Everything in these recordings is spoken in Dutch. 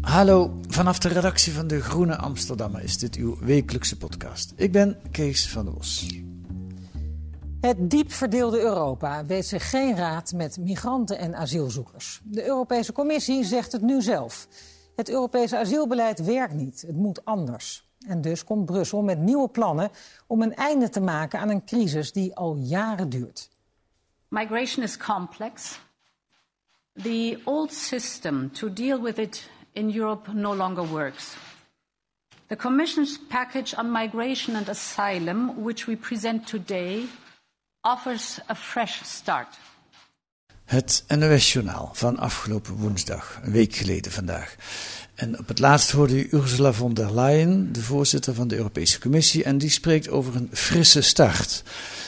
Hallo, vanaf de redactie van De Groene Amsterdammer is dit uw wekelijkse podcast. Ik ben Kees van der Bos. Het diep verdeelde Europa weet zich geen raad met migranten en asielzoekers. De Europese Commissie zegt het nu zelf. Het Europese asielbeleid werkt niet, het moet anders. En dus komt Brussel met nieuwe plannen om een einde te maken aan een crisis die al jaren duurt. Migration is complex. The old system to deal with it in Europe no longer works. The Commission's package on migration and asylum, which we present today, offers a fresh start. Het NOS-journaal van afgelopen woensdag, een week geleden vandaag. En op het laatst hoorde u Ursula von der Leyen, de voorzitter van de Europese Commissie, en die spreekt over een frisse start.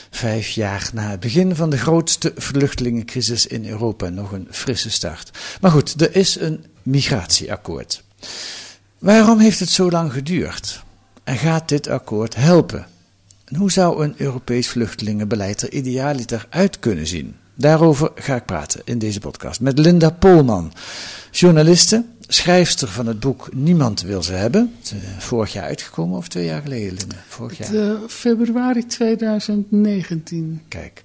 Vijf jaar na het begin van de grootste vluchtelingencrisis in Europa, nog een frisse start. Maar goed, er is een migratieakkoord. Waarom heeft het zo lang geduurd? En gaat dit akkoord helpen? En hoe zou een Europees vluchtelingenbeleid er idealiter uit kunnen zien? Daarover ga ik praten in deze podcast met Linda Polman, journaliste, schrijfster van het boek Niemand wil ze hebben. Eh, Vorig jaar uitgekomen of twee jaar geleden, Linda? Vorig jaar. De februari 2019. Kijk.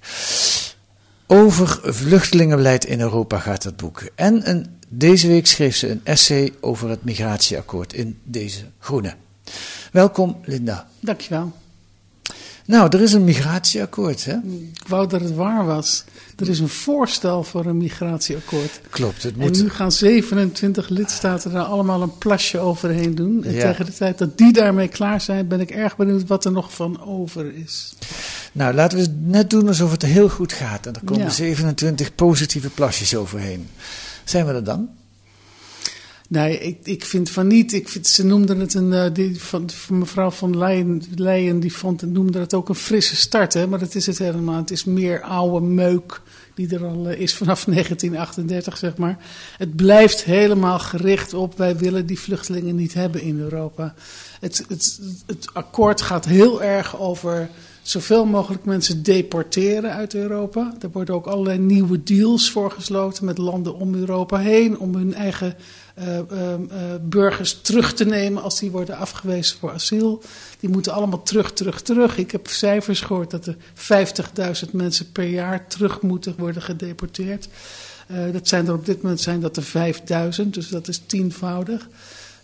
Over vluchtelingenbeleid in Europa gaat het boek. En een, deze week schreef ze een essay over het migratieakkoord in deze groene. Welkom, Linda. Dankjewel. Nou, er is een migratieakkoord, hè? Ik wou dat het waar was. Er is een voorstel voor een migratieakkoord. Klopt, het En moet. nu gaan 27 lidstaten daar allemaal een plasje overheen doen. En Ja. tegen de tijd dat die daarmee klaar zijn, ben ik erg benieuwd wat er nog van over is. Nou, laten we het net doen alsof het heel goed gaat. En er komen Ja. 27 positieve plasjes overheen. Zijn we er dan? Nee, ik, ik vind van niet. Ik vind, ze noemden het een. eh, die, van, van mevrouw van Leyen, Leyen die vond, noemde het ook een frisse start. Hè? Maar dat is het helemaal. Het is meer oude meuk die er al eh, is vanaf 1938, zeg maar. Het blijft helemaal gericht op. Wij willen die vluchtelingen niet hebben in Europa. Het, het, het akkoord gaat heel erg over zoveel mogelijk mensen deporteren uit Europa. Er worden ook allerlei nieuwe deals voor gesloten met landen om Europa heen. Om hun eigen eh, eh, eh, burgers terug te nemen als die worden afgewezen voor asiel. Die moeten allemaal terug, terug, terug. Ik heb cijfers gehoord dat er 50.000 mensen per jaar terug moeten worden gedeporteerd. Eh, dat zijn er op dit moment zijn dat er 5000, dus dat is tienvoudig.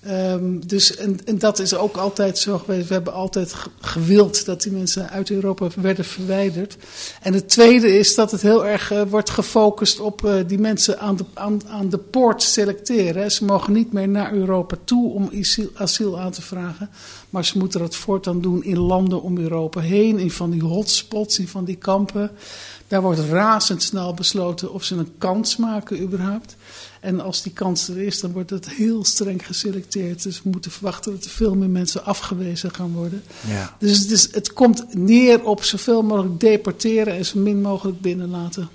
Ehm, dus, en, en dat is ook altijd zo geweest. We hebben altijd ge- gewild dat die mensen uit Europa werden verwijderd. En het tweede is dat het heel erg eh, wordt gefocust op eh, die mensen aan de, aan, de poort selecteren. Ze mogen niet meer naar Europa toe om asiel, asiel aan te vragen. Maar ze moeten dat voortaan doen in landen om Europa heen. In van die hotspots, in van die kampen. Daar wordt razendsnel besloten of ze een kans maken überhaupt. En als die kans er is, dan wordt het heel streng geselecteerd. Dus we moeten verwachten dat er veel meer mensen afgewezen gaan worden. Ja. Dus het, is, het komt neer op zoveel mogelijk deporteren en zo min mogelijk binnenlaten.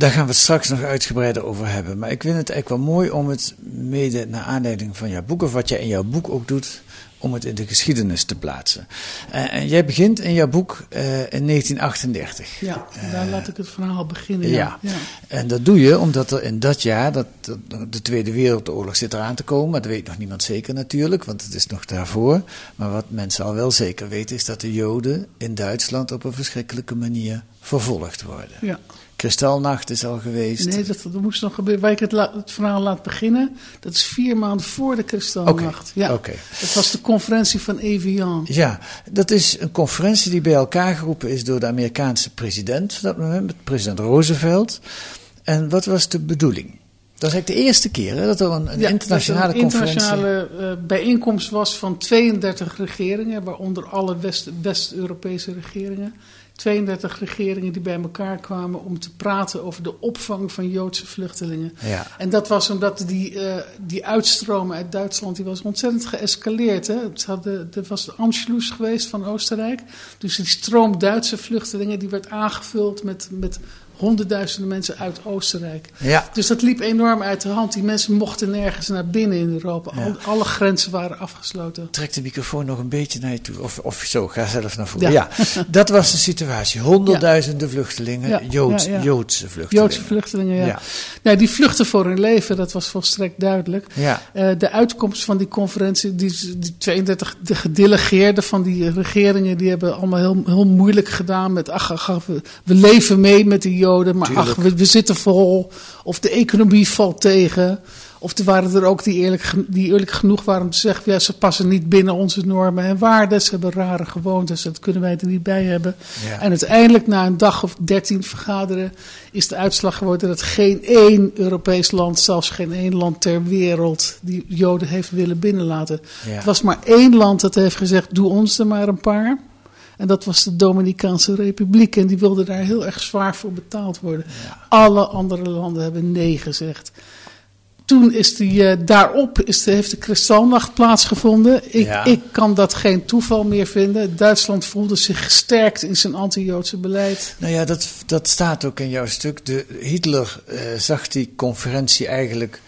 Daar gaan we het straks nog uitgebreider over hebben. Maar ik vind het eigenlijk wel mooi om het mede naar aanleiding van jouw boek, of wat jij in jouw boek ook doet, om het in de geschiedenis te plaatsen. Eh, en jij begint in jouw boek eh, in 1938. Ja, daar laat ik het verhaal beginnen. Ja. Ja. Ja. En dat doe je omdat er in dat jaar, dat, dat- de Tweede Wereldoorlog zit eraan te komen, maar dat weet nog niemand zeker natuurlijk, want het is nog daarvoor. Maar wat mensen al wel zeker weten is dat de Joden in Duitsland op een verschrikkelijke manier vervolgd worden. Ja. Kristalnacht is al geweest. Nee, dat, dat moest nog gebeuren. Waar ik het, la- het verhaal laat beginnen, dat is vier maanden voor de Kristalnacht. Ja, oké. Dat was de conferentie van Evian. Ja, dat is een conferentie die bij elkaar geroepen is door de Amerikaanse president van dat moment, president Roosevelt. En wat was de bedoeling? Dat is eigenlijk de eerste keer hè, dat er een, een Ja, internationale dat er een conferentie... internationale eh, bijeenkomst was van 32 regeringen, waaronder alle West- West-Europese regeringen. 32 regeringen die bij elkaar kwamen om te praten over de opvang van Joodse vluchtelingen. Ja. En dat was omdat die, eh, die uitstroom uit Duitsland die was ontzettend geëscaleerd. Hè? Het hadden, er was de Anschluss geweest van Oostenrijk. Dus die stroom Duitse vluchtelingen die werd aangevuld met, met honderdduizenden mensen uit Oostenrijk. Ja. Dus dat liep enorm uit de hand. Die mensen mochten nergens naar binnen in Europa. Al- alle grenzen waren afgesloten. Trek de microfoon nog een beetje naar je toe. Of, of zo, ga zelf naar voren. Ja. Ja, dat was de situatie. Honderdduizenden vluchtelingen, Joods. Joodse vluchtelingen. Joodse vluchtelingen, ja. Nou, die vluchten voor hun leven, dat was volstrekt duidelijk. Ja. Eh, de uitkomst van die conferentie, die, die 32 de gedelegeerden van die regeringen, die hebben allemaal heel, heel moeilijk gedaan met, ach, ach, ach, we, we leven mee met die Joden, maar ach, we, we zitten vol. Of de economie valt tegen. Of er waren er ook die eerlijk, die eerlijk genoeg waren om te zeggen, ja, ze passen niet binnen onze normen en waarden. Ze hebben rare gewoontes, dat kunnen wij er niet bij hebben. Ja. En uiteindelijk, na een dag of dertien vergaderen, is de uitslag geworden dat geen één Europees land, zelfs geen één land ter wereld, die Joden heeft willen binnenlaten. Ja. Het was maar één land dat heeft gezegd, doe ons er maar een paar. En dat was de Dominicaanse Republiek. En die wilde daar heel erg zwaar voor betaald worden. Alle andere landen hebben nee gezegd. Toen is die, eh, daarop is de, heeft de Kristalnacht plaatsgevonden. Ik, Ja. ik kan dat geen toeval meer vinden. Duitsland voelde zich gesterkt in zijn anti-Joodse beleid. Nou ja, dat, dat staat ook in jouw stuk. De, Hitler eh, zag die conferentie eigenlijk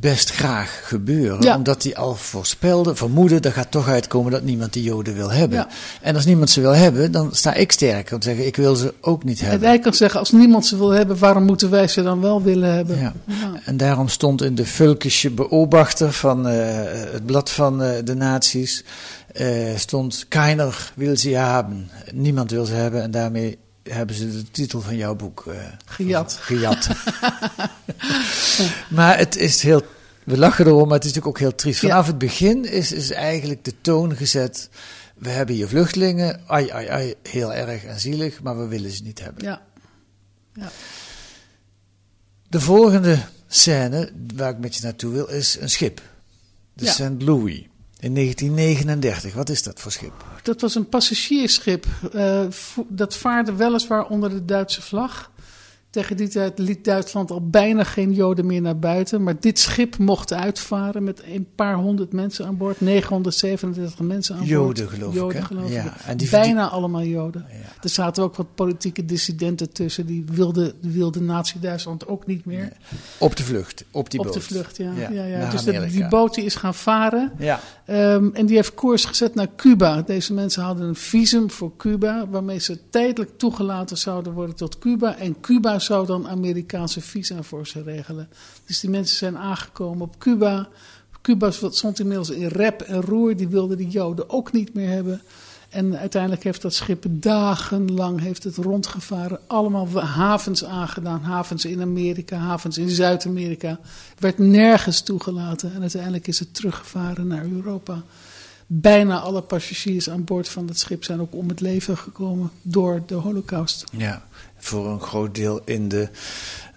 best graag gebeuren. Ja. Omdat hij al voorspelde, vermoedde, er gaat toch uitkomen dat niemand die Joden wil hebben. Ja. En als niemand ze wil hebben, dan sta ik sterker om te zeggen, ik wil ze ook niet En hebben. hij kan zeggen, als niemand ze wil hebben, waarom moeten wij ze dan wel willen hebben? Ja. En daarom stond in de Völkische Beobachter van eh, het blad van eh, de naties, eh, stond Keiner wil ze hebben. Niemand wil ze hebben en daarmee hebben ze de titel van jouw boek eh, Gejat. gejat. maar het is heel, we lachen erom, maar het is natuurlijk ook heel triest. Ja. Vanaf het begin is, is eigenlijk de toon gezet, we hebben hier vluchtelingen, ai ai ai, heel erg en zielig, maar we willen ze niet hebben. Ja. ja. De volgende scène waar ik met je naartoe wil is een schip. De Ja. St. Louis. In 1939. Wat is dat voor schip? Dat was een passagiersschip. eh, dat vaarde weliswaar onder de Duitse vlag. Tegen die tijd liet Duitsland al bijna geen Joden meer naar buiten. Maar dit schip mocht uitvaren met een paar honderd mensen aan boord. 937 mensen aan boord. Joden, geloof ik, Joden, hè? geloof Ja, ik. en die bijna allemaal Joden. Ja. Er zaten ook wat politieke dissidenten tussen. Die wilden wilde Nazi-Duitsland ook niet meer. Op de vlucht, op die Op boot. de vlucht, ja. Ja, ja, Dus die boot die is gaan varen. Ja. Ehm, en die heeft koers gezet naar Cuba. Deze mensen hadden een visum voor Cuba, waarmee ze tijdelijk toegelaten zouden worden tot Cuba. En Cuba zou dan Amerikaanse visa voor ze regelen. Dus die mensen zijn aangekomen op Cuba. Cuba stond inmiddels in rep en roer. Die wilden die Joden ook niet meer hebben. En uiteindelijk heeft dat schip dagenlang heeft het rondgevaren. Allemaal havens aangedaan. Havens in Amerika, havens in Zuid-Amerika. Werd nergens toegelaten. En uiteindelijk is het teruggevaren naar Europa. Bijna alle passagiers aan boord van dat schip zijn ook om het leven gekomen door de holocaust. Ja, voor een groot deel in de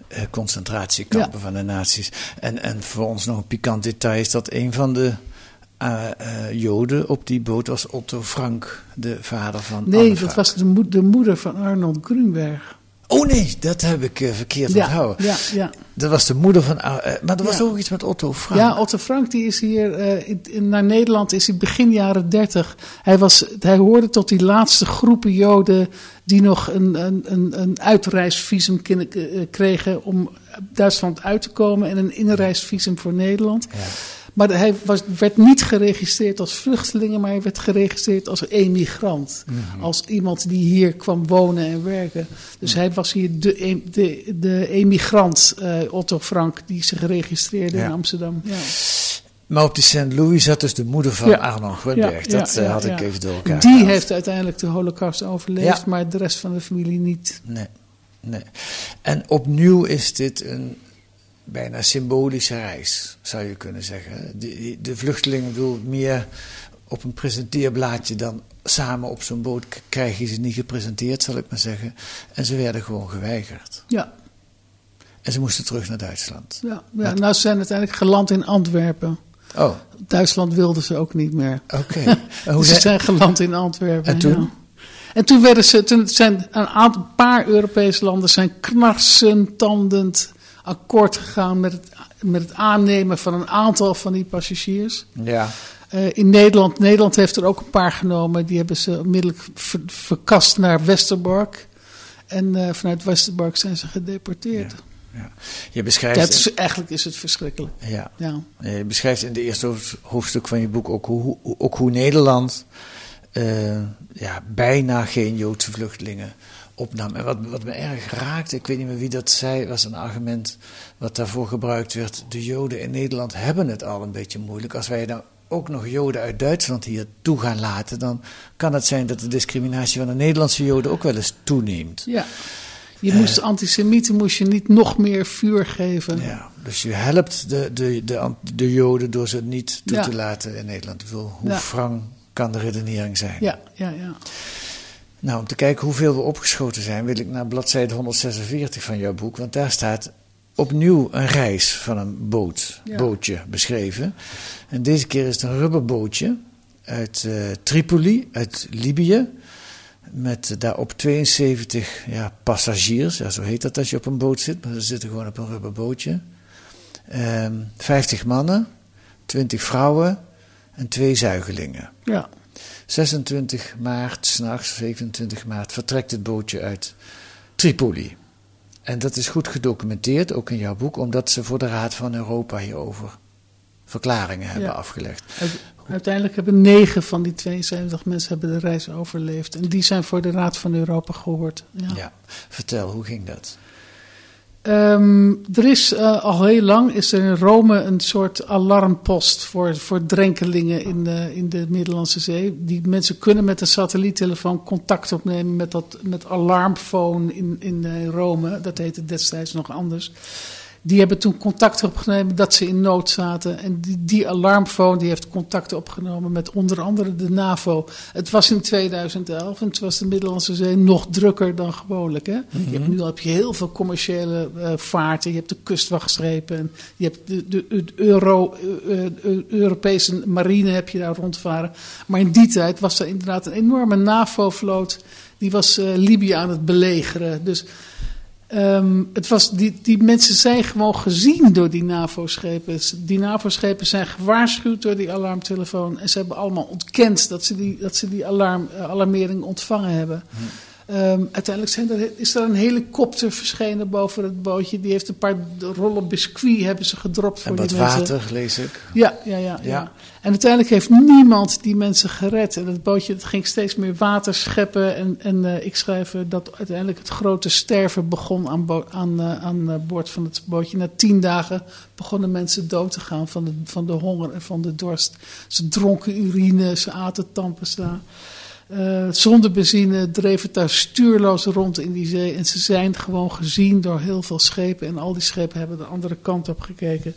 eh, concentratiekampen Ja. van de nazi's. En, en voor ons nog een pikant detail is dat een van de eh, eh, Joden op die boot was Otto Frank, de vader van Nee, Anne dat was de, mo- de moeder van Arnold Grunberg. Oh nee, dat heb ik verkeerd Ja, onthouden. ja, ja. Dat was de moeder van... eh, maar er was Ja. ook iets met Otto Frank. Ja, Otto Frank die is hier eh, in- in- naar Nederland is hij begin jaren dertig. Hij, was, hij hoorde tot die laatste groepen Joden die nog een, een, een, een uitreisvisum eh, kregen om Duitsland uit te komen en een inreisvisum voor Nederland. Maar hij was, werd niet geregistreerd als vluchteling, maar hij werd geregistreerd als emigrant. Als iemand die hier kwam wonen en werken. Dus hij was hier de, em- de, de emigrant, eh, Otto Frank, die zich registreerde Ja. in Amsterdam. Ja. Maar op die St. Louis zat dus de moeder van Ja. Arnold Grunberg. Ja, dat ja, eh, ja, had ik ja. even door elkaar Die gehaald. heeft uiteindelijk de holocaust overleefd, Ja. maar de rest van de familie niet. Nee. Nee. En opnieuw is dit een bijna symbolische reis, zou je kunnen zeggen. De, de vluchtelingen wil meer op een presenteerblaadje dan samen op zo'n boot krijg je ze niet gepresenteerd, zal ik maar zeggen. En ze werden gewoon geweigerd. Ja. En ze moesten terug naar Duitsland. Ja, ja nou ze zijn uiteindelijk geland in Antwerpen. Oh. Duitsland wilden ze ook niet meer. Oké. dus ze zijn geland in Antwerpen. En toen? Ja. En toen werden ze, toen zijn een aantal, paar Europese landen zijn knarsend, tandend akkoord gegaan met het, met het aannemen van een aantal van die passagiers. Ja. Uh, in Nederland, Nederland heeft er ook een paar genomen. Die hebben ze onmiddellijk ver, verkast naar Westerbork. En uh, vanuit Westerbork zijn ze gedeporteerd. Ja. Ja. Je beschrijft. Ja, is, eigenlijk is het verschrikkelijk. Ja. ja. Je beschrijft in de eerste hoofdstuk van je boek ook hoe, ook hoe Nederland uh, ja, bijna geen Joodse vluchtelingen opnam. En wat, wat me erg raakte, ik weet niet meer wie dat zei, was een argument wat daarvoor gebruikt werd. De Joden in Nederland hebben het al een beetje moeilijk. Als wij dan ook nog Joden uit Duitsland hier toe gaan laten, dan kan het zijn dat de discriminatie van de Nederlandse Joden ook wel eens toeneemt. Ja. Je moest uh, antisemieten moest je niet nog meer vuur geven. Ja, dus je helpt de, de, de, de Joden door ze niet toe ja. te laten in Nederland. Ik bedoel, hoe ja. wrang kan de redenering zijn? Ja, ja, ja. Nou, om te kijken hoeveel we opgeschoten zijn, wil ik naar bladzijde 146 van jouw boek. Want daar staat opnieuw een reis van een boot, ja. bootje beschreven. En deze keer is het een rubberbootje uit uh, Tripoli, uit Libië. Met daarop 72 ja, passagiers, ja, zo heet dat als je op een boot zit, maar ze zitten gewoon op een rubberbootje. Um, 50 mannen, 20 vrouwen en twee zuigelingen. Ja. 26 maart, s'nachts, 27 maart, vertrekt het bootje uit Tripoli. En dat is goed gedocumenteerd, ook in jouw boek, omdat ze voor de Raad van Europa hierover verklaringen hebben Ja. afgelegd. Uiteindelijk hebben negen van die 72 mensen hebben de reis overleefd. En die zijn voor de Raad van Europa gehoord. Ja. Ja. Vertel, hoe ging dat? Ehm, er is eh, al heel lang is er in Rome een soort alarmpost voor, voor drenkelingen in de, in de Middellandse Zee. Die mensen kunnen met een satelliettelefoon contact opnemen met dat met alarmfoon in, in eh, Rome. Dat heette destijds nog anders. Die hebben toen contact opgenomen dat ze in nood zaten. En die, die alarmfoon die heeft contact opgenomen met onder andere de NAVO. Het was in 2011 en het was de Middellandse Zee nog drukker dan gewoonlijk. Hè? je hebt, nu heb je heel veel commerciële uh, vaarten. Je hebt de kustwachtschepen. En je hebt de, de, de Euro, uh, uh, Europese marine heb je daar rondvaren. Maar in die tijd was er inderdaad een enorme NAVO-vloot. Die was Libië aan het belegeren. Dus... Um, het was, die, die mensen zijn gewoon gezien door die NAVO-schepen. Die NAVO-schepen zijn gewaarschuwd door die alarmtelefoon. En ze hebben allemaal ontkend dat ze die, dat ze die alarm, uh, alarmering ontvangen hebben. Hm. Um, uiteindelijk zijn er, is er een helikopter verschenen boven het bootje. Die heeft een paar rollen biscuit hebben ze gedropt voor en wat die mensen. water, lees ik. Ja, ja, ja, ja, Ja. En uiteindelijk heeft niemand die mensen gered. En het bootje het ging steeds meer water scheppen. En, en uh, ik schrijf uh, dat uiteindelijk het grote sterven begon aan, bo aan, uh, aan boord van het bootje. Na tien dagen begonnen mensen dood te gaan van de, van de honger en van de dorst. Ze dronken urine, ze aten tandpasta. Uh, zonder benzine dreef het daar stuurloos rond in die zee. En ze zijn gewoon gezien door heel veel schepen. En al die schepen hebben de andere kant op gekeken.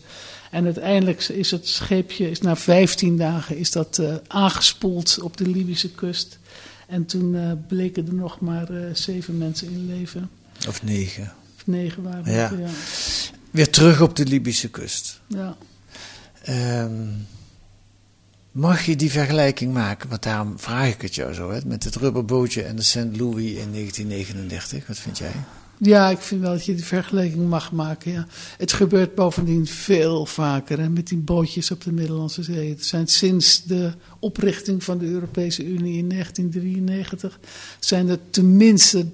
En uiteindelijk is het scheepje, is na 15 dagen, is dat uh, aangespoeld op de Libische kust. En toen uh, bleken er nog maar zeven mensen in leven. Of negen. Of negen waren ja. het, ja. Weer terug op de Libische kust. Ja. Um, Mag je die vergelijking maken? Want daarom vraag ik het jou zo, hè, met het rubberbootje en de St. Louis in 1939. Wat vind jij? Ja, ik vind wel dat je die vergelijking mag maken. Ja. Het gebeurt bovendien veel vaker met die bootjes op de Middellandse Zee. Het zijn sinds de oprichting van de Europese Unie in 1993 zijn er tenminste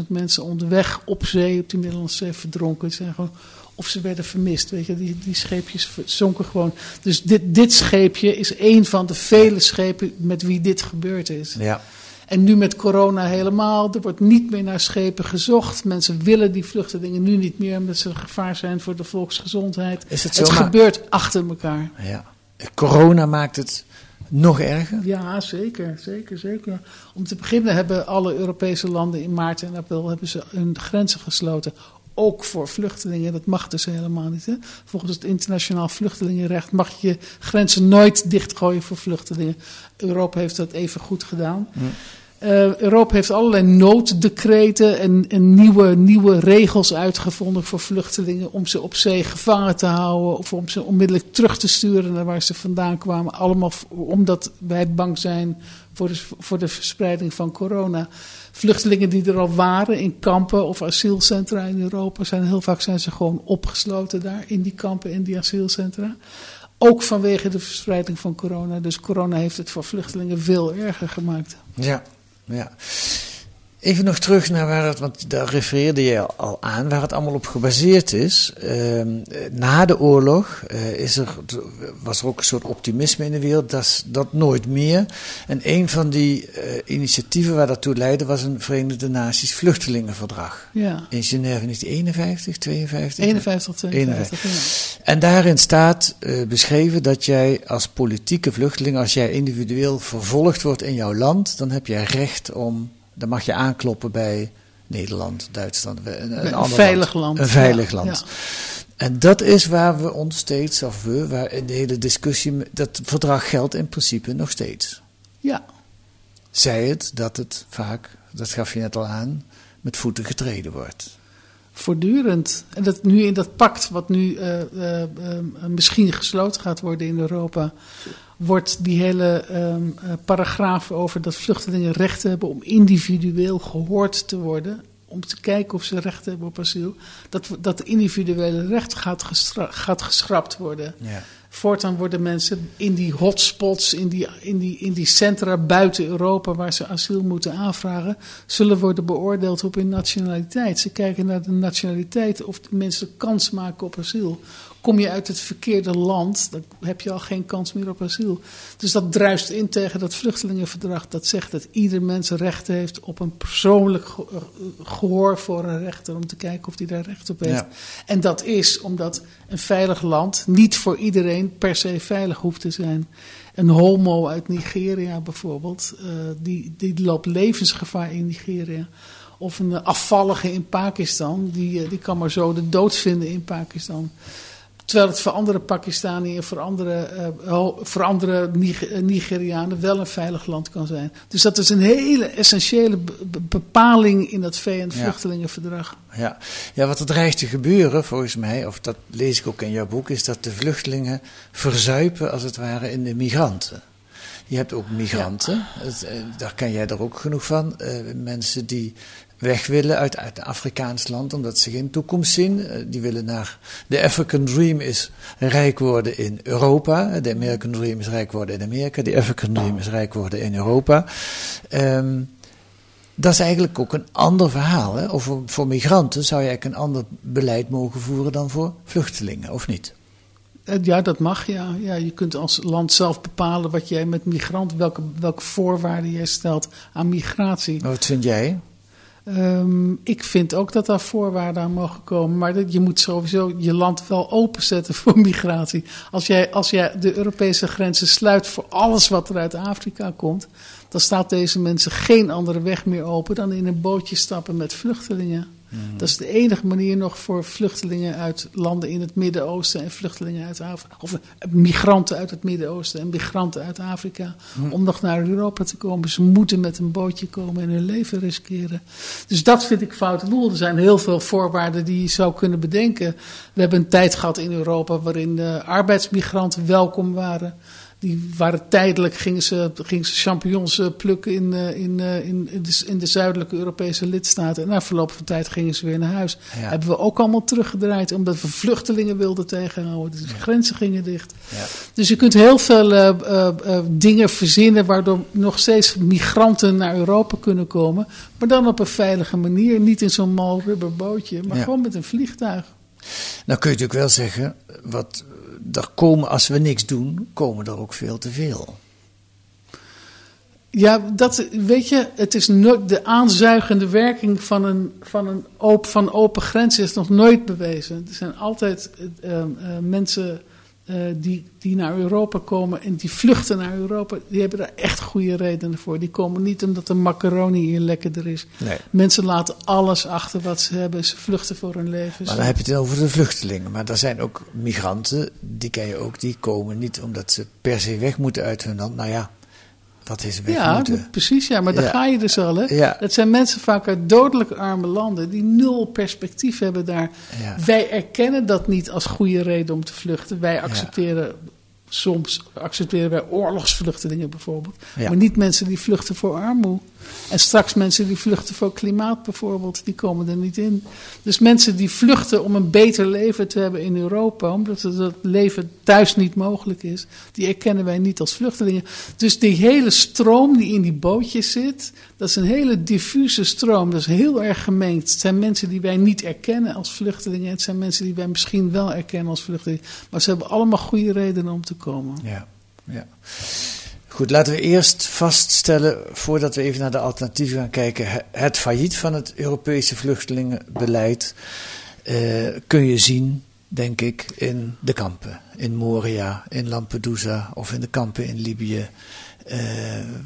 30.000 mensen onderweg op zee, op die Middellandse Zee verdronken. Het zijn gewoon of ze werden vermist. Weet je, die, die scheepjes zonken gewoon. Dus dit, dit scheepje is een van de vele schepen met wie dit gebeurd is. Ja. En nu met corona helemaal. Er wordt niet meer naar schepen gezocht. Mensen willen die vluchtelingen nu niet meer omdat ze een gevaar zijn voor de volksgezondheid. Is het het zo, gebeurt achter elkaar. Ja. Corona maakt het nog erger? Ja, zeker, zeker, zeker. Om te beginnen hebben alle Europese landen in maart en april hebben ze hun grenzen gesloten. Ook voor vluchtelingen. Dat mag dus helemaal niet. Hè? Volgens het internationaal vluchtelingenrecht mag je grenzen nooit dichtgooien voor vluchtelingen. Europa heeft dat even goed gedaan. Uh, Europa heeft allerlei nooddecreten en, en, nieuwe, nieuwe regels uitgevonden voor vluchtelingen om ze op zee gevangen te houden of om ze onmiddellijk terug te sturen naar waar ze vandaan kwamen. Allemaal omdat wij bang zijn voor de, voor de verspreiding van corona. Vluchtelingen die er al waren in kampen of asielcentra in Europa, zijn heel vaak zijn ze gewoon opgesloten daar in die kampen, in die asielcentra. Ook vanwege de verspreiding van corona. Dus corona heeft het voor vluchtelingen veel erger gemaakt. Ja, ja. Even nog terug naar waar het, want daar refereerde je al aan, waar het allemaal op gebaseerd is. Uh, na de oorlog uh, is er, was er ook een soort optimisme in de wereld, dat, dat nooit meer. En een van die uh, initiatieven waar dat toe leidde was een Verenigde Naties vluchtelingenverdrag. Ja. In Genève 1951, 52? 51, 52. 51. Ja. En daarin staat uh, beschreven dat jij als politieke vluchteling, als jij individueel vervolgd wordt in jouw land, dan heb jij recht om dan mag je aankloppen bij Nederland, Duitsland, een, een, veilig land. land. Een veilig ja, land. Ja. En dat is waar we ons steeds, of we, waar in de hele discussie, dat verdrag geldt in principe nog steeds. Ja. Zij het dat het vaak, dat gaf je net al aan, met voeten getreden wordt. Voortdurend. En dat nu in dat pact, wat nu uh, uh, uh, misschien gesloten gaat worden in Europa, wordt die hele um, uh, paragraaf over dat vluchtelingen recht hebben om individueel gehoord te worden. Om te kijken of ze recht hebben op asiel. Dat, dat individuele recht gaat, gaat geschrapt worden. Ja. Voortaan worden mensen in die hotspots, in die, in, die, in die centra buiten Europa waar ze asiel moeten aanvragen, zullen worden beoordeeld op hun nationaliteit. Ze kijken naar de nationaliteit of de mensen kans maken op asiel. Kom je uit het verkeerde land, dan heb je al geen kans meer op asiel. Dus dat druist in tegen dat vluchtelingenverdrag. Dat zegt dat ieder mens recht heeft op een persoonlijk gehoor voor een rechter. Om te kijken of hij daar recht op heeft. Ja. En dat is omdat een veilig land niet voor iedereen per se veilig hoeft te zijn. Een homo uit Nigeria bijvoorbeeld, uh, die, die loopt levensgevaar in Nigeria. Of een afvallige in Pakistan, die, die kan maar zo de dood vinden in Pakistan. Terwijl het voor andere Pakistaniën en voor andere, uh, voor andere Nigerianen wel een veilig land kan zijn. Dus dat is een hele essentiële bepaling in dat VN-vluchtelingenverdrag. Ja. Ja. ja, wat er dreigt te gebeuren, volgens mij, of dat lees ik ook in jouw boek, is dat de vluchtelingen verzuipen als het ware in de migranten. Je hebt ook migranten, ja. daar ken jij er ook genoeg van. Uh, mensen die weg willen uit, uit een Afrikaans land, omdat ze geen toekomst zien. Die willen naar. De African Dream is rijk worden in Europa. De American Dream is rijk worden in Amerika. De African Dream is rijk worden in Europa. Um, dat is eigenlijk ook een ander verhaal. Hè? Of voor, voor migranten zou je eigenlijk een ander beleid mogen voeren dan voor vluchtelingen, of niet? Ja, dat mag, ja. ja. Je kunt als land zelf bepalen wat jij met migranten, welke, welke voorwaarden jij stelt aan migratie. Wat vind jij? Um, ik vind ook dat daar voorwaarden aan mogen komen. Maar dat, je moet sowieso je land wel openzetten voor migratie. Als jij, als jij de Europese grenzen sluit voor alles wat er uit Afrika komt. dan staat deze mensen geen andere weg meer open dan in een bootje stappen met vluchtelingen. Mm. Dat is de enige manier nog voor vluchtelingen uit landen in het Midden-Oosten en vluchtelingen uit Afrika, of migranten uit het Midden-Oosten en migranten uit Afrika, mm. om nog naar Europa te komen. Ze moeten met een bootje komen en hun leven riskeren. Dus dat vind ik fout. Er zijn heel veel voorwaarden die je zou kunnen bedenken. We hebben een tijd gehad in Europa waarin de arbeidsmigranten welkom waren. Die waren tijdelijk, gingen ze, gingen ze champignons plukken in, in, in, in, de, in de zuidelijke Europese lidstaten. En na verloop van tijd gingen ze weer naar huis. Ja. Hebben we ook allemaal teruggedraaid, omdat we vluchtelingen wilden tegenhouden. Dus de grenzen gingen dicht. Ja. Dus je kunt heel veel uh, uh, uh, dingen verzinnen waardoor nog steeds migranten naar Europa kunnen komen. Maar dan op een veilige manier. Niet in zo'n mal rubberbootje, maar Ja. gewoon met een vliegtuig. Nou kun je natuurlijk wel zeggen, wat, er komen, als we niks doen, komen er ook veel te veel. Ja, dat, weet je, het is nooit, de aanzuigende werking van, een, van, een open, van open grenzen is nog nooit bewezen. Er zijn altijd uh, uh, mensen eh, die, die naar Europa komen en die vluchten naar Europa, die hebben daar echt goede redenen voor. Die komen niet omdat de macaroni hier lekkerder is. Nee. Mensen laten alles achter wat ze hebben. Ze vluchten voor hun leven. Maar dan heb je het over de vluchtelingen. Maar er zijn ook migranten, die ken je ook, die komen niet omdat ze per se weg moeten uit hun land. Nou ja, wat is weg ja, moeten? precies. Ja, maar daar Ja. ga je dus al. Hè? Ja. Dat zijn mensen vaak uit dodelijk arme landen die nul perspectief hebben daar. Ja. Wij erkennen dat niet als goede reden om te vluchten. Wij accepteren soms accepteren wij oorlogsvluchtelingen bijvoorbeeld. Maar niet mensen die vluchten voor armoede. En straks mensen die vluchten voor klimaat bijvoorbeeld, die komen er niet in. Dus mensen die vluchten om een beter leven te hebben in Europa, omdat dat leven thuis niet mogelijk is, die erkennen wij niet als vluchtelingen. Dus die hele stroom die in die bootjes zit, dat is een hele diffuse stroom. Dat is heel erg gemengd. Het zijn mensen die wij niet erkennen als vluchtelingen. Het zijn mensen die wij misschien wel erkennen als vluchtelingen. Maar ze hebben allemaal goede redenen om te komen. Ja, ja. Goed, laten we eerst vaststellen, voordat we even naar de alternatieven gaan kijken, he- het failliet van het Europese vluchtelingenbeleid eh, kun je zien, denk ik, in de kampen. In Moria, in Lampedusa of in de kampen in Libië, eh,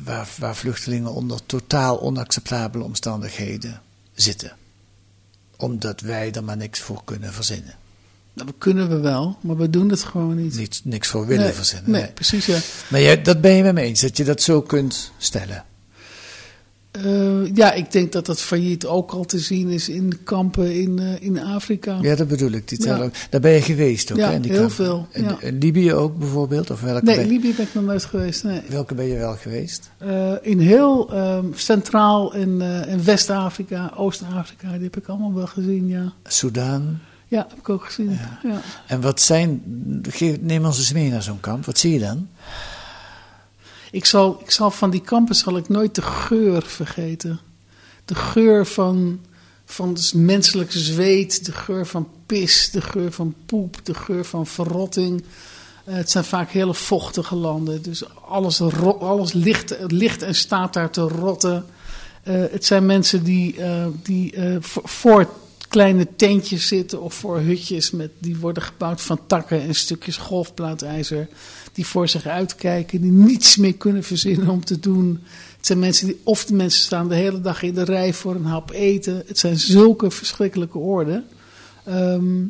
waar, waar vluchtelingen onder totaal onacceptabele omstandigheden zitten. Omdat wij er maar niks voor kunnen verzinnen. Dat kunnen we wel, maar we doen het gewoon niet. Niks voor willen nee, verzinnen. Nee, nee. precies ja. Maar jij, dat ben je met me eens, dat je dat zo kunt stellen. Eh, ja, ik denk dat dat failliet ook al te zien is in kampen in, eh, in Afrika. Ja, dat bedoel ik. Die Ja. Daar ben je geweest ook, Ja, hè? in die heel kampen. veel, ja. in Libië ook bijvoorbeeld? Of welke nee, ben, Libië ben ik nog nooit geweest. Nee. welke ben je wel geweest? Eh, in heel ehm, Centraal- en, en West-Afrika, Oost-Afrika, die heb ik allemaal wel gezien, ja. Soudaan. Ja, heb ik ook gezien. Ja. En wat zijn... Neem ons eens mee naar zo'n kamp. Wat zie je dan? Ik, zal, ik zal van die kampen zal ik nooit de geur vergeten. De geur van, van het menselijk zweet, de geur van pis, de geur van poep, de geur van verrotting. Eh, het zijn vaak hele vochtige landen, dus alles, alles ligt, ligt en staat daar te rotten. Eh, het zijn mensen die, eh, die voor kleine tentjes zitten of voor hutjes met, die worden gebouwd van takken en stukjes golfplaatijzer. Die voor zich uitkijken, die niets meer kunnen verzinnen om te doen. Het zijn mensen die, of de mensen staan de hele dag in de rij voor een hap eten. Het zijn zulke verschrikkelijke orden. Ehm,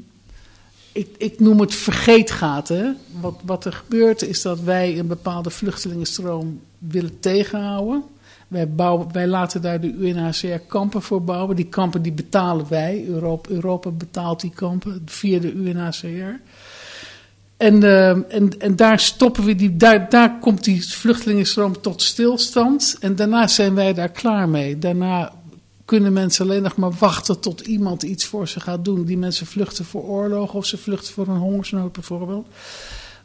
ik, ik noem het vergeetgaten. Wat, wat er gebeurt is dat wij een bepaalde vluchtelingenstroom willen tegenhouden. Wij, wij laten daar de UNHCR kampen voor bouwen. Die kampen die betalen wij. Europa, Europa betaalt die kampen via de UNHCR. En, eh, en, en daar stoppen we die, daar, daar komt die vluchtelingenstroom tot stilstand. En daarna zijn wij daar klaar mee. Daarna kunnen mensen alleen nog maar wachten tot iemand iets voor ze gaat doen. Die mensen vluchten voor oorlog of ze vluchten voor een hongersnood bijvoorbeeld.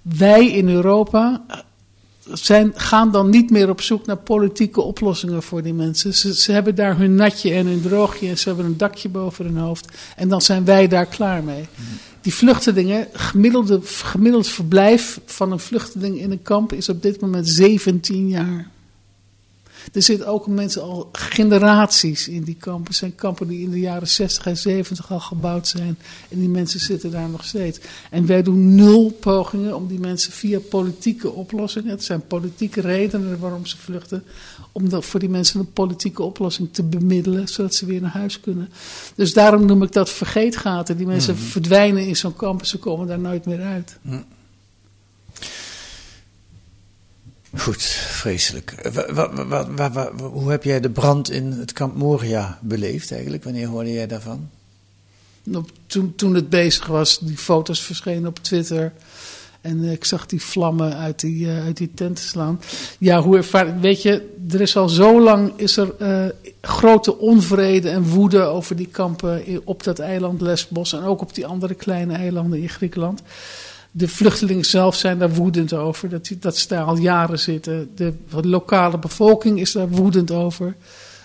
Wij in Europa zijn, gaan dan niet meer op zoek naar politieke oplossingen voor die mensen. Ze, ze hebben daar hun natje en hun droogje en ze hebben een dakje boven hun hoofd. En dan zijn wij daar klaar mee. Die vluchtelingen, gemiddelde, gemiddeld verblijf van een vluchteling in een kamp is op dit moment 17 jaar. Er zitten ook mensen al generaties in die kampen. Het zijn kampen die in de jaren 60 en 70 al gebouwd zijn. En die mensen zitten daar nog steeds. En wij doen nul pogingen om die mensen via politieke oplossingen. Het zijn politieke redenen waarom ze vluchten. Om dat voor die mensen een politieke oplossing te bemiddelen. Zodat ze weer naar huis kunnen. Dus daarom noem ik dat vergeetgaten. Die mensen Mhm. verdwijnen in zo'n kamp en ze komen daar nooit meer uit. Goed, vreselijk. Wa- wa- wa- wa- wa- wa- hoe heb jij de brand in het kamp Moria beleefd eigenlijk? Wanneer hoorde jij daarvan? Toen, toen het bezig was, die foto's verschenen op Twitter. En eh, ik zag die vlammen uit die, eh, uit die tenten slaan. Ja, hoe ervaar Weet je, er is al zo lang is er, eh, grote onvrede en woede over die kampen op dat eiland Lesbos. En ook op die andere kleine eilanden in Griekenland. De vluchtelingen zelf zijn daar woedend over. Dat, dat ze daar al jaren zitten. De lokale bevolking is daar woedend over.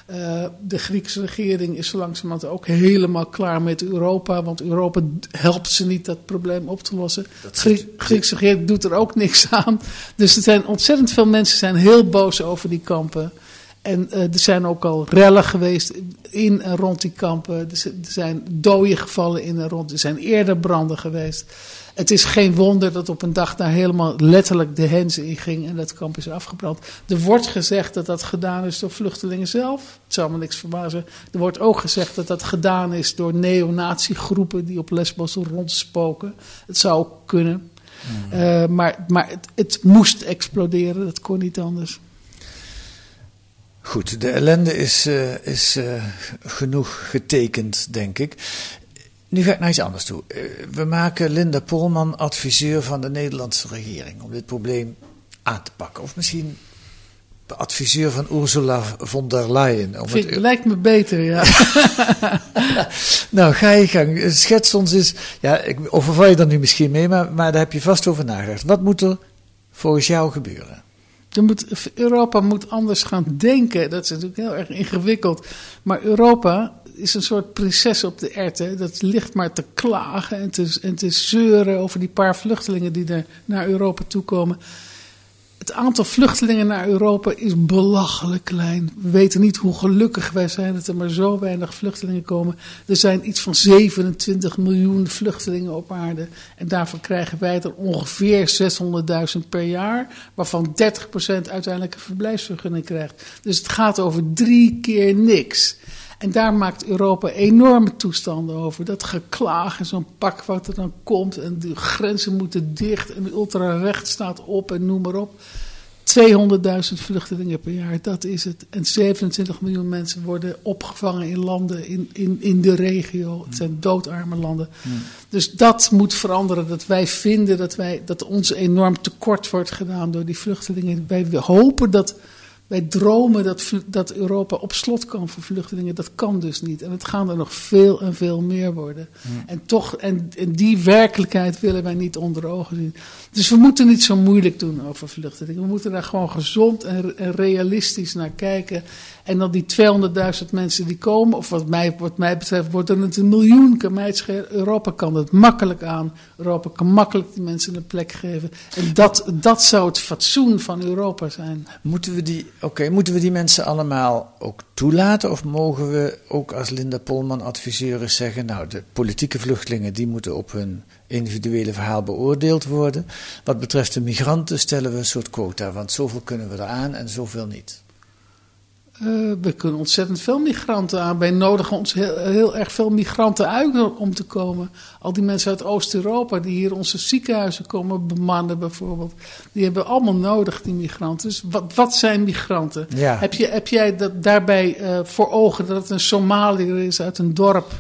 Eh, de Griekse regering is zo langzamerhand ook helemaal klaar met Europa. Want Europa helpt ze niet dat probleem op te lossen. De Griekse regering doet er ook niks aan. Dus er zijn ontzettend veel mensen zijn heel boos over die kampen. En uh, er zijn ook al rellen geweest in en rond die kampen. Er zijn doden gevallen in en rond. Er zijn eerder branden geweest. Het is geen wonder dat op een dag daar helemaal letterlijk de hens in ging en dat kamp is afgebrand. Er wordt gezegd dat dat gedaan is door vluchtelingen zelf. Het zou me niks verbazen. Er wordt ook gezegd dat dat gedaan is door neonatiegroepen die op Lesbos rondspoken. Het zou ook kunnen. Hmm. Uh, maar maar het, het moest exploderen, dat kon niet anders. Goed, de ellende is, uh, is uh, genoeg getekend, denk ik. Nu ga ik naar iets anders toe. Uh, we maken Linda Polman adviseur van de Nederlandse regering om dit probleem aan te pakken. Of misschien adviseur van Ursula von der Leyen. Om Vind, het... Lijkt me beter, ja. nou, ga je gang. Schets ons eens. Ja, ik overval je er nu misschien mee, maar, maar daar heb je vast over nagedacht. Wat moet er volgens jou gebeuren? Moet, Europa moet anders gaan denken. Dat is natuurlijk heel erg ingewikkeld. Maar Europa is een soort prinses op de erten. Dat ligt maar te klagen en te, en te zeuren over die paar vluchtelingen die er naar Europa toe komen. Het aantal vluchtelingen naar Europa is belachelijk klein. We weten niet hoe gelukkig wij zijn dat er maar zo weinig vluchtelingen komen. Er zijn iets van 27 miljoen vluchtelingen op aarde. En daarvan krijgen wij er ongeveer 600.000 per jaar. Waarvan 30% uiteindelijk een verblijfsvergunning krijgt. Dus het gaat over drie keer niks. En daar maakt Europa enorme toestanden over. Dat geklaag en zo'n pak wat er dan komt. En de grenzen moeten dicht en de ultrarecht staat op en noem maar op. 200.000 vluchtelingen per jaar, dat is het. En 27 miljoen mensen worden opgevangen in landen in, in, in de regio. Het zijn doodarme landen. Dus dat moet veranderen. Dat wij vinden dat, wij, dat ons enorm tekort wordt gedaan door die vluchtelingen. Wij hopen dat wij dromen dat, dat Europa op slot kan voor vluchtelingen. Dat kan dus niet. En het gaan er nog veel en veel meer worden. En toch, en, en die werkelijkheid willen wij niet onder ogen zien. Dus we moeten niet zo moeilijk doen over vluchtelingen. We moeten daar gewoon gezond en, en realistisch naar kijken. En dan die 200.000 mensen die komen, of wat mij, wat mij betreft, wordt er een miljoen. Kan mij Europa kan het makkelijk aan. Europa kan makkelijk die mensen een plek geven. En dat, dat zou het fatsoen van Europa zijn. Moeten we die, oké, moeten we die mensen allemaal ook toelaten? Of mogen we ook als Linda Polman adviseur zeggen, nou, de politieke vluchtelingen die moeten op hun individuele verhaal beoordeeld worden. Wat betreft de migranten stellen we een soort quota, want zoveel kunnen we eraan en zoveel niet. Uh, we kunnen ontzettend veel migranten aan. Wij nodigen ons heel, heel, erg veel migranten uit om te komen. Al die mensen uit Oost-Europa die hier onze ziekenhuizen komen bemannen bijvoorbeeld. Die hebben allemaal nodig, die migranten. Dus wat, wat zijn migranten? Heb, je, heb jij dat daarbij uh, voor ogen dat het een Somaliër is uit een dorp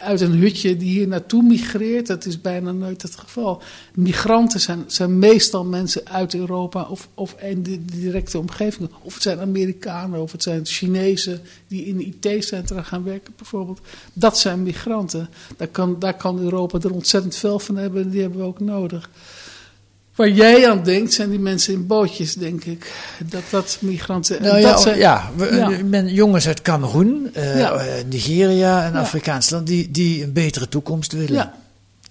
uit een hutje die hier naartoe migreert. Dat is bijna nooit het geval. Migranten zijn, zijn meestal mensen uit Europa of, of in de directe omgeving. Of het zijn Amerikanen of het zijn Chinezen die in IT-centra gaan werken bijvoorbeeld. Dat zijn migranten. Daar kan, daar kan Europa er ontzettend veel van hebben en die hebben we ook nodig. Waar jij aan denkt, zijn die mensen in bootjes, denk ik. Dat dat migranten. Nou, dat zijn, ja, we, jongens uit Cameroen, uh, Nigeria en Afrikaans land, die, die een betere toekomst willen. Ja.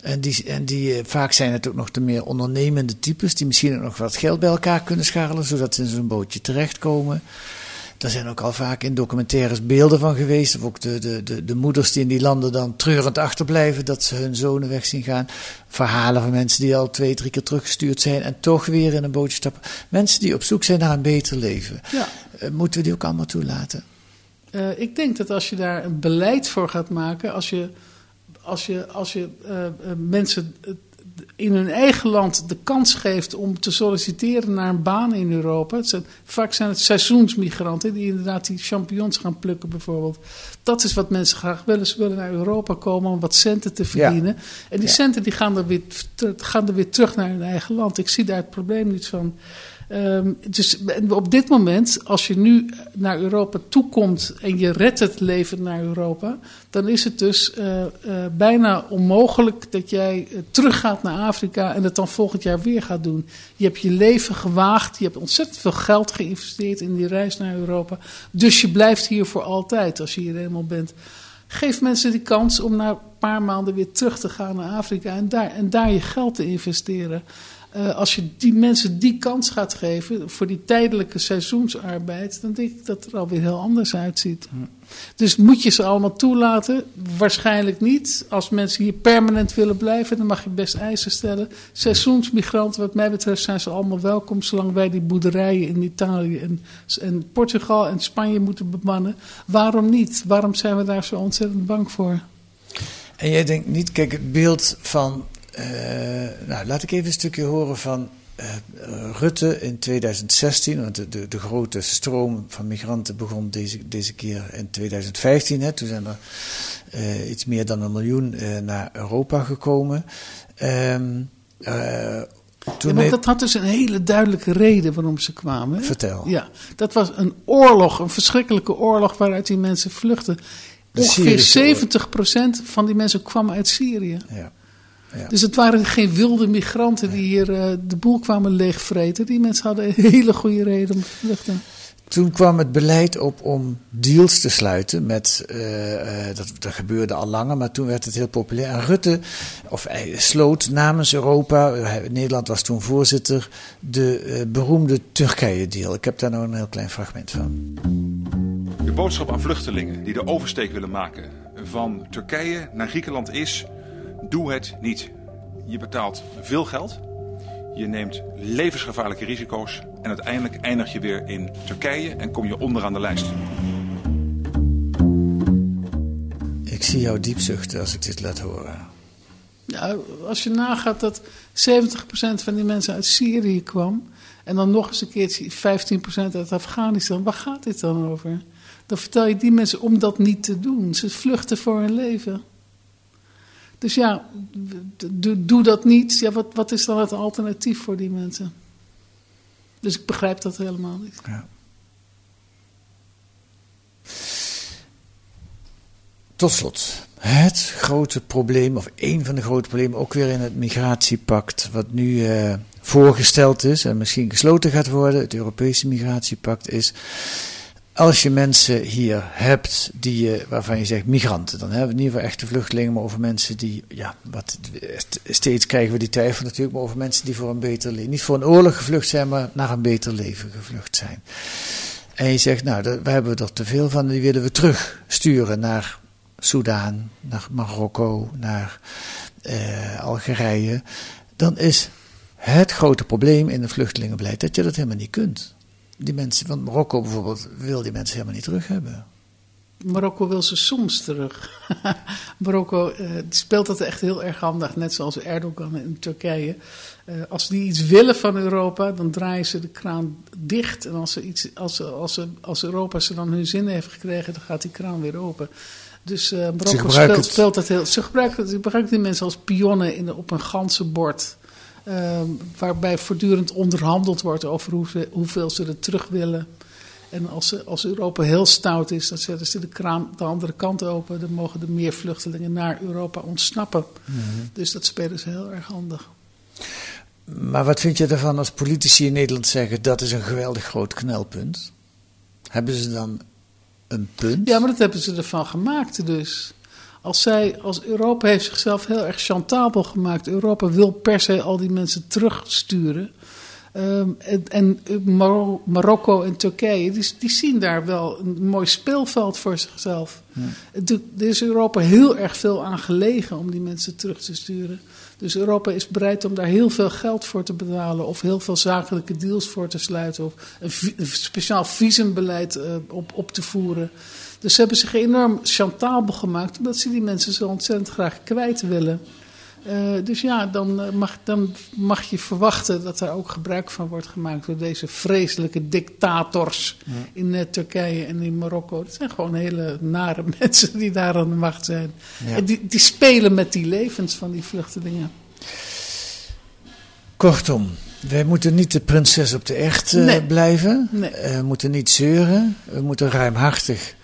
En, die, en die, eh, vaak zijn het ook nog de meer ondernemende types, die misschien ook nog wat geld bij elkaar kunnen scharrelen, zodat ze in zo'n bootje terechtkomen. Daar zijn ook al vaak in documentaires beelden van geweest. Of ook de, de, de, de moeders die in die landen dan treurend achterblijven dat ze hun zonen weg zien gaan. Verhalen van mensen die al twee, drie keer teruggestuurd zijn en toch weer in een bootje stappen. Mensen die op zoek zijn naar een beter leven. Ja. Uh, moeten we die ook allemaal toelaten? Uh, ik denk dat als je daar een beleid voor gaat maken, als je, als je, als je uh, mensen in hun eigen land de kans geeft om te solliciteren naar een baan in Europa. Het zijn, vaak zijn het seizoensmigranten die inderdaad die champignons gaan plukken bijvoorbeeld. Dat is wat mensen graag willen. Ze willen naar Europa komen om wat centen te verdienen. En die centen die gaan, er weer, gaan er weer terug naar hun eigen land. Ik zie daar het probleem niet van. Um, dus op dit moment, als je nu naar Europa toekomt en je redt het leven naar Europa, dan is het dus uh, uh, bijna onmogelijk dat jij uh, teruggaat naar Afrika en het dan volgend jaar weer gaat doen. Je hebt je leven gewaagd, je hebt ontzettend veel geld geïnvesteerd in die reis naar Europa. Dus je blijft hier voor altijd als je hier eenmaal bent. Geef mensen die kans om na een paar maanden weer terug te gaan naar Afrika en daar, en daar je geld te investeren. Uh, als je die mensen die kans gaat geven voor die tijdelijke seizoensarbeid, dan denk ik dat het er alweer heel anders uitziet. Dus moet je ze allemaal toelaten? Waarschijnlijk niet. Als mensen hier permanent willen blijven, dan mag je best eisen stellen. Seizoensmigranten, wat mij betreft, zijn ze allemaal welkom, zolang wij die boerderijen in Italië en, en Portugal en Spanje moeten bemannen. Waarom niet? Waarom zijn we daar zo ontzettend bang voor? En jij denkt niet, kijk, het beeld van. Uh, nou, laat ik even een stukje horen van uh, Rutte in 2016. Want de, de, de, grote stroom van migranten begon deze, deze keer in 2015. Hè. Toen zijn er uh, iets meer dan een miljoen naar Europa gekomen. Um, ja, maar dat had dus een hele duidelijke reden waarom ze kwamen. Vertel. Ja, dat was een oorlog, een verschrikkelijke oorlog waaruit die mensen vluchten. Ongeveer 70% van die mensen kwam uit Syrië. Ja. Ja. Dus het waren geen wilde migranten die hier uh, de boel kwamen leegvreten. Die mensen hadden een hele goede reden om te vluchten. Toen kwam het beleid op om deals te sluiten met, uh, uh, dat, dat gebeurde al langer, maar toen werd het heel populair. En Rutte, of hij sloot namens Europa, Nederland was toen voorzitter, de beroemde Turkije-deal. Ik heb daar nou een heel klein fragment van. De boodschap aan vluchtelingen die de oversteek willen maken van Turkije naar Griekenland is: doe het niet. Je betaalt veel geld, je neemt levensgevaarlijke risico's en uiteindelijk eindig je weer in Turkije en kom je onderaan de lijst. Ik zie jou diep zuchten als ik dit laat horen. Ja, als je nagaat dat 70% van die mensen uit Syrië kwam. En dan nog eens een keertje 15% uit Afghanistan. Waar gaat dit dan over? Dan vertel je die mensen om dat niet te doen. Ze vluchten voor hun leven. Dus ja, doe, doe dat niet. Ja, wat, wat is dan het alternatief voor die mensen? Dus ik begrijp dat helemaal niet. Ja. Tot slot, het grote probleem, of een van de grote problemen, ook weer in het migratiepact, wat nu uh, voorgesteld is en misschien gesloten gaat worden, het Europese migratiepact, is als je mensen hier hebt die je, waarvan je zegt migranten, dan hebben we niet over echte vluchtelingen, maar over mensen die, ja, wat, steeds krijgen we die twijfel natuurlijk, maar over mensen die voor een beter leven, niet voor een oorlog gevlucht zijn, maar naar een beter leven gevlucht zijn. En je zegt, nou, daar, we hebben er te veel van, die willen we terugsturen naar Soudaan, naar Marokko, naar eh, Algerije. Dan is het grote probleem in het vluchtelingenbeleid dat je dat helemaal niet kunt die mensen van Marokko bijvoorbeeld wil die mensen helemaal niet terug hebben. Marokko wil ze soms terug. Marokko uh, speelt dat echt heel erg handig, net zoals Erdogan in Turkije. Uh, als die iets willen van Europa, dan draaien ze de kraan dicht. En als, ze iets, als, ze, als, ze, als Europa ze dan hun zin heeft gekregen, dan gaat die kraan weer open. Dus uh, Marokko speelt, speelt, dat heel. Ze gebruiken, ze gebruiken die mensen als pionnen in op een ganzenbord. Uh, waarbij voortdurend onderhandeld wordt over hoeveel, hoeveel ze er terug willen. En als, ze, als Europa heel stout is, dan zetten ze de kraan de andere kant open. Dan mogen er meer vluchtelingen naar Europa ontsnappen. Mm -hmm. Dus dat spelen ze heel erg handig. Maar wat vind je ervan als politici in Nederland zeggen dat is een geweldig groot knelpunt? Hebben ze dan een punt? Ja, maar dat hebben ze ervan gemaakt dus. Als, zij, als Europa heeft zichzelf heel erg chantabel gemaakt. Europa wil per se al die mensen terugsturen. Um, en, en Mar Marokko en Turkije, die, die, zien daar wel een mooi speelveld voor zichzelf. Ja. Er is Europa heel erg veel aan gelegen om die mensen terug te sturen. Dus Europa is bereid om daar heel veel geld voor te betalen, of heel veel zakelijke deals voor te sluiten, of een, speciaal visumbeleid uh, op, op te voeren. Dus ze hebben zich enorm chantabel gemaakt, omdat ze die mensen zo ontzettend graag kwijt willen. Uh, dus ja, dan mag, dan mag je verwachten dat er ook gebruik van wordt gemaakt door deze vreselijke dictators ja. in uh, Turkije en in Marokko. Het zijn gewoon hele nare mensen die daar aan de macht zijn. Ja. En die, die spelen met die levens van die vluchtelingen. Kortom, wij moeten niet de prinses op de echt uh, nee. blijven. Nee. we moeten niet zeuren. We moeten ruimhartig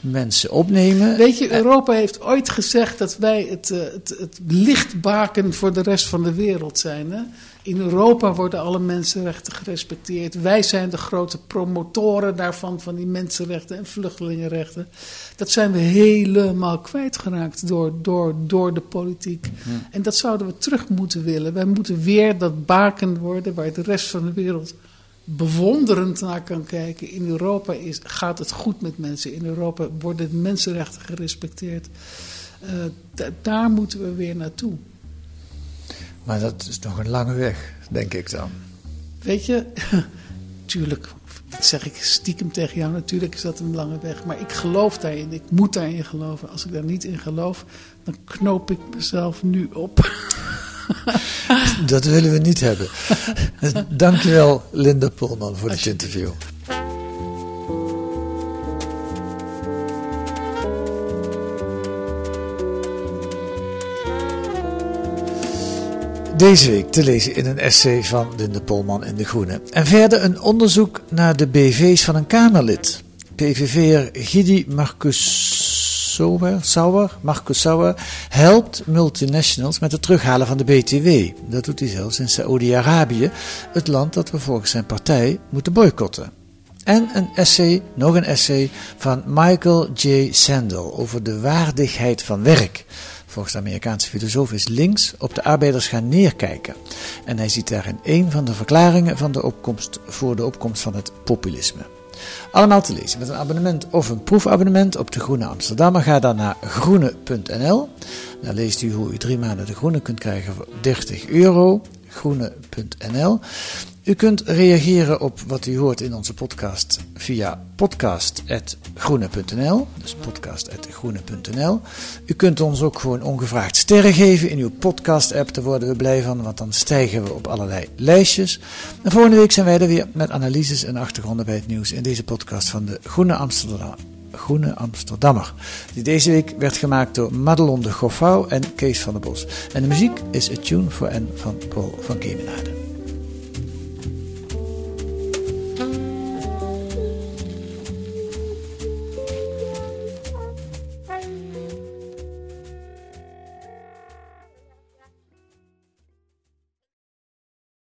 mensen opnemen. Weet je, Europa heeft ooit gezegd dat wij het, uh, het, het lichtbaken voor de rest van de wereld zijn. Hè? In Europa worden alle mensenrechten gerespecteerd. Wij zijn de grote promotoren daarvan, van die mensenrechten en vluchtelingenrechten. Dat zijn we helemaal kwijtgeraakt door, door, door de politiek. En dat zouden we terug moeten willen. Wij moeten weer dat baken worden waar de rest van de wereld bewonderend naar kan kijken. In Europa is, gaat het goed met mensen. In Europa worden de mensenrechten gerespecteerd. Uh, daar moeten we weer naartoe. Maar dat is nog een lange weg, denk ik dan. Weet je, tuurlijk, dat zeg ik stiekem tegen jou, natuurlijk is dat een lange weg. Maar ik geloof daarin, ik moet daarin geloven. Als ik daar niet in geloof, dan knoop ik mezelf nu op. dat willen we niet hebben. Dankjewel, Linda Polman, voor dit interview. Deze week te lezen in een essay van Linde Polman in De Groene. En verder een onderzoek naar de BV's van een Kamerlid. PVV'er Gidi Marcus Sauer, Marcus Sauer helpt multinationals met het terughalen van de BTW. Dat doet hij zelfs in Saoedi-Arabië, het land dat we volgens zijn partij moeten boycotten. En een essay, nog een essay van Michael J. Sandel over de waardigheid van werk volgens de Amerikaanse filosoof is links op de arbeiders gaan neerkijken. En hij ziet daarin een van de verklaringen van de opkomst voor de opkomst van het populisme. Allemaal te lezen met een abonnement of een proefabonnement op de Groene Amsterdammer. Ga dan naar groene.nl. Daar leest u hoe u drie maanden de Groene kunt krijgen voor 30 euro. Groene.nl. U kunt reageren op wat u hoort in onze podcast via podcast.groene.nl. Dus podcast.groene.nl. U kunt ons ook gewoon ongevraagd sterren geven in uw podcast-app. Daar worden we blij van, want dan stijgen we op allerlei lijstjes. En volgende week zijn wij er weer met analyses en achtergronden bij het nieuws in deze podcast van de Groene Amsterdam. Groene Amsterdammer. Die deze week werd gemaakt door Madelon de Goffouw en Kees van der Bos. En de muziek is A Tune for N van Paul van Kemenade.